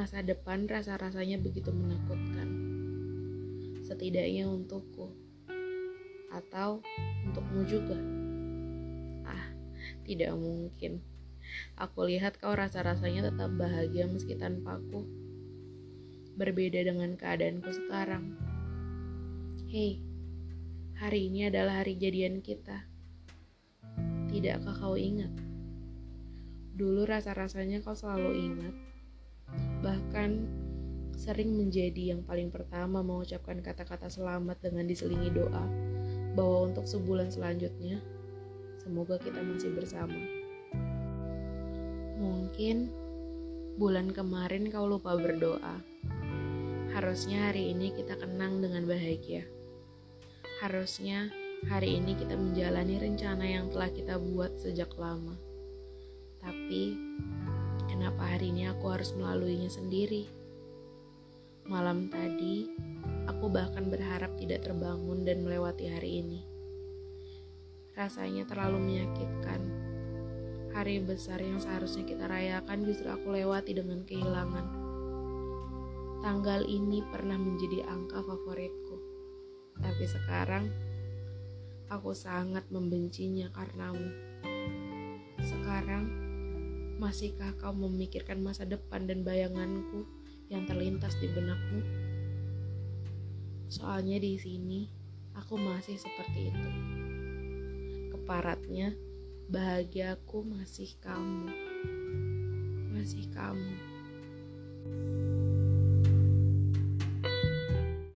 masa depan rasa-rasanya begitu menakutkan. Setidaknya untukku. Atau untukmu juga. Ah, tidak mungkin. Aku lihat kau rasa-rasanya tetap bahagia meski tanpa aku. Berbeda dengan keadaanku sekarang. Hei, hari ini adalah hari jadian kita. Tidakkah kau ingat? Dulu rasa-rasanya kau selalu ingat. Bahkan sering menjadi yang paling pertama mengucapkan kata-kata selamat dengan diselingi doa bahwa untuk sebulan selanjutnya semoga kita masih bersama. Mungkin bulan kemarin kau lupa berdoa. Harusnya hari ini kita kenang dengan bahagia. Harusnya hari ini kita menjalani rencana yang telah kita buat sejak lama. Tapi kenapa hari ini aku harus melaluinya sendiri? Malam tadi, aku bahkan berharap tidak terbangun dan melewati hari ini. Rasanya terlalu menyakitkan Hari besar yang seharusnya kita rayakan justru aku lewati dengan kehilangan. Tanggal ini pernah menjadi angka favoritku. Tapi sekarang aku sangat membencinya karenamu. Sekarang masihkah kau memikirkan masa depan dan bayanganku yang terlintas di benakmu? Soalnya di sini aku masih seperti itu. Keparatnya, bahagiaku masih kamu, masih kamu.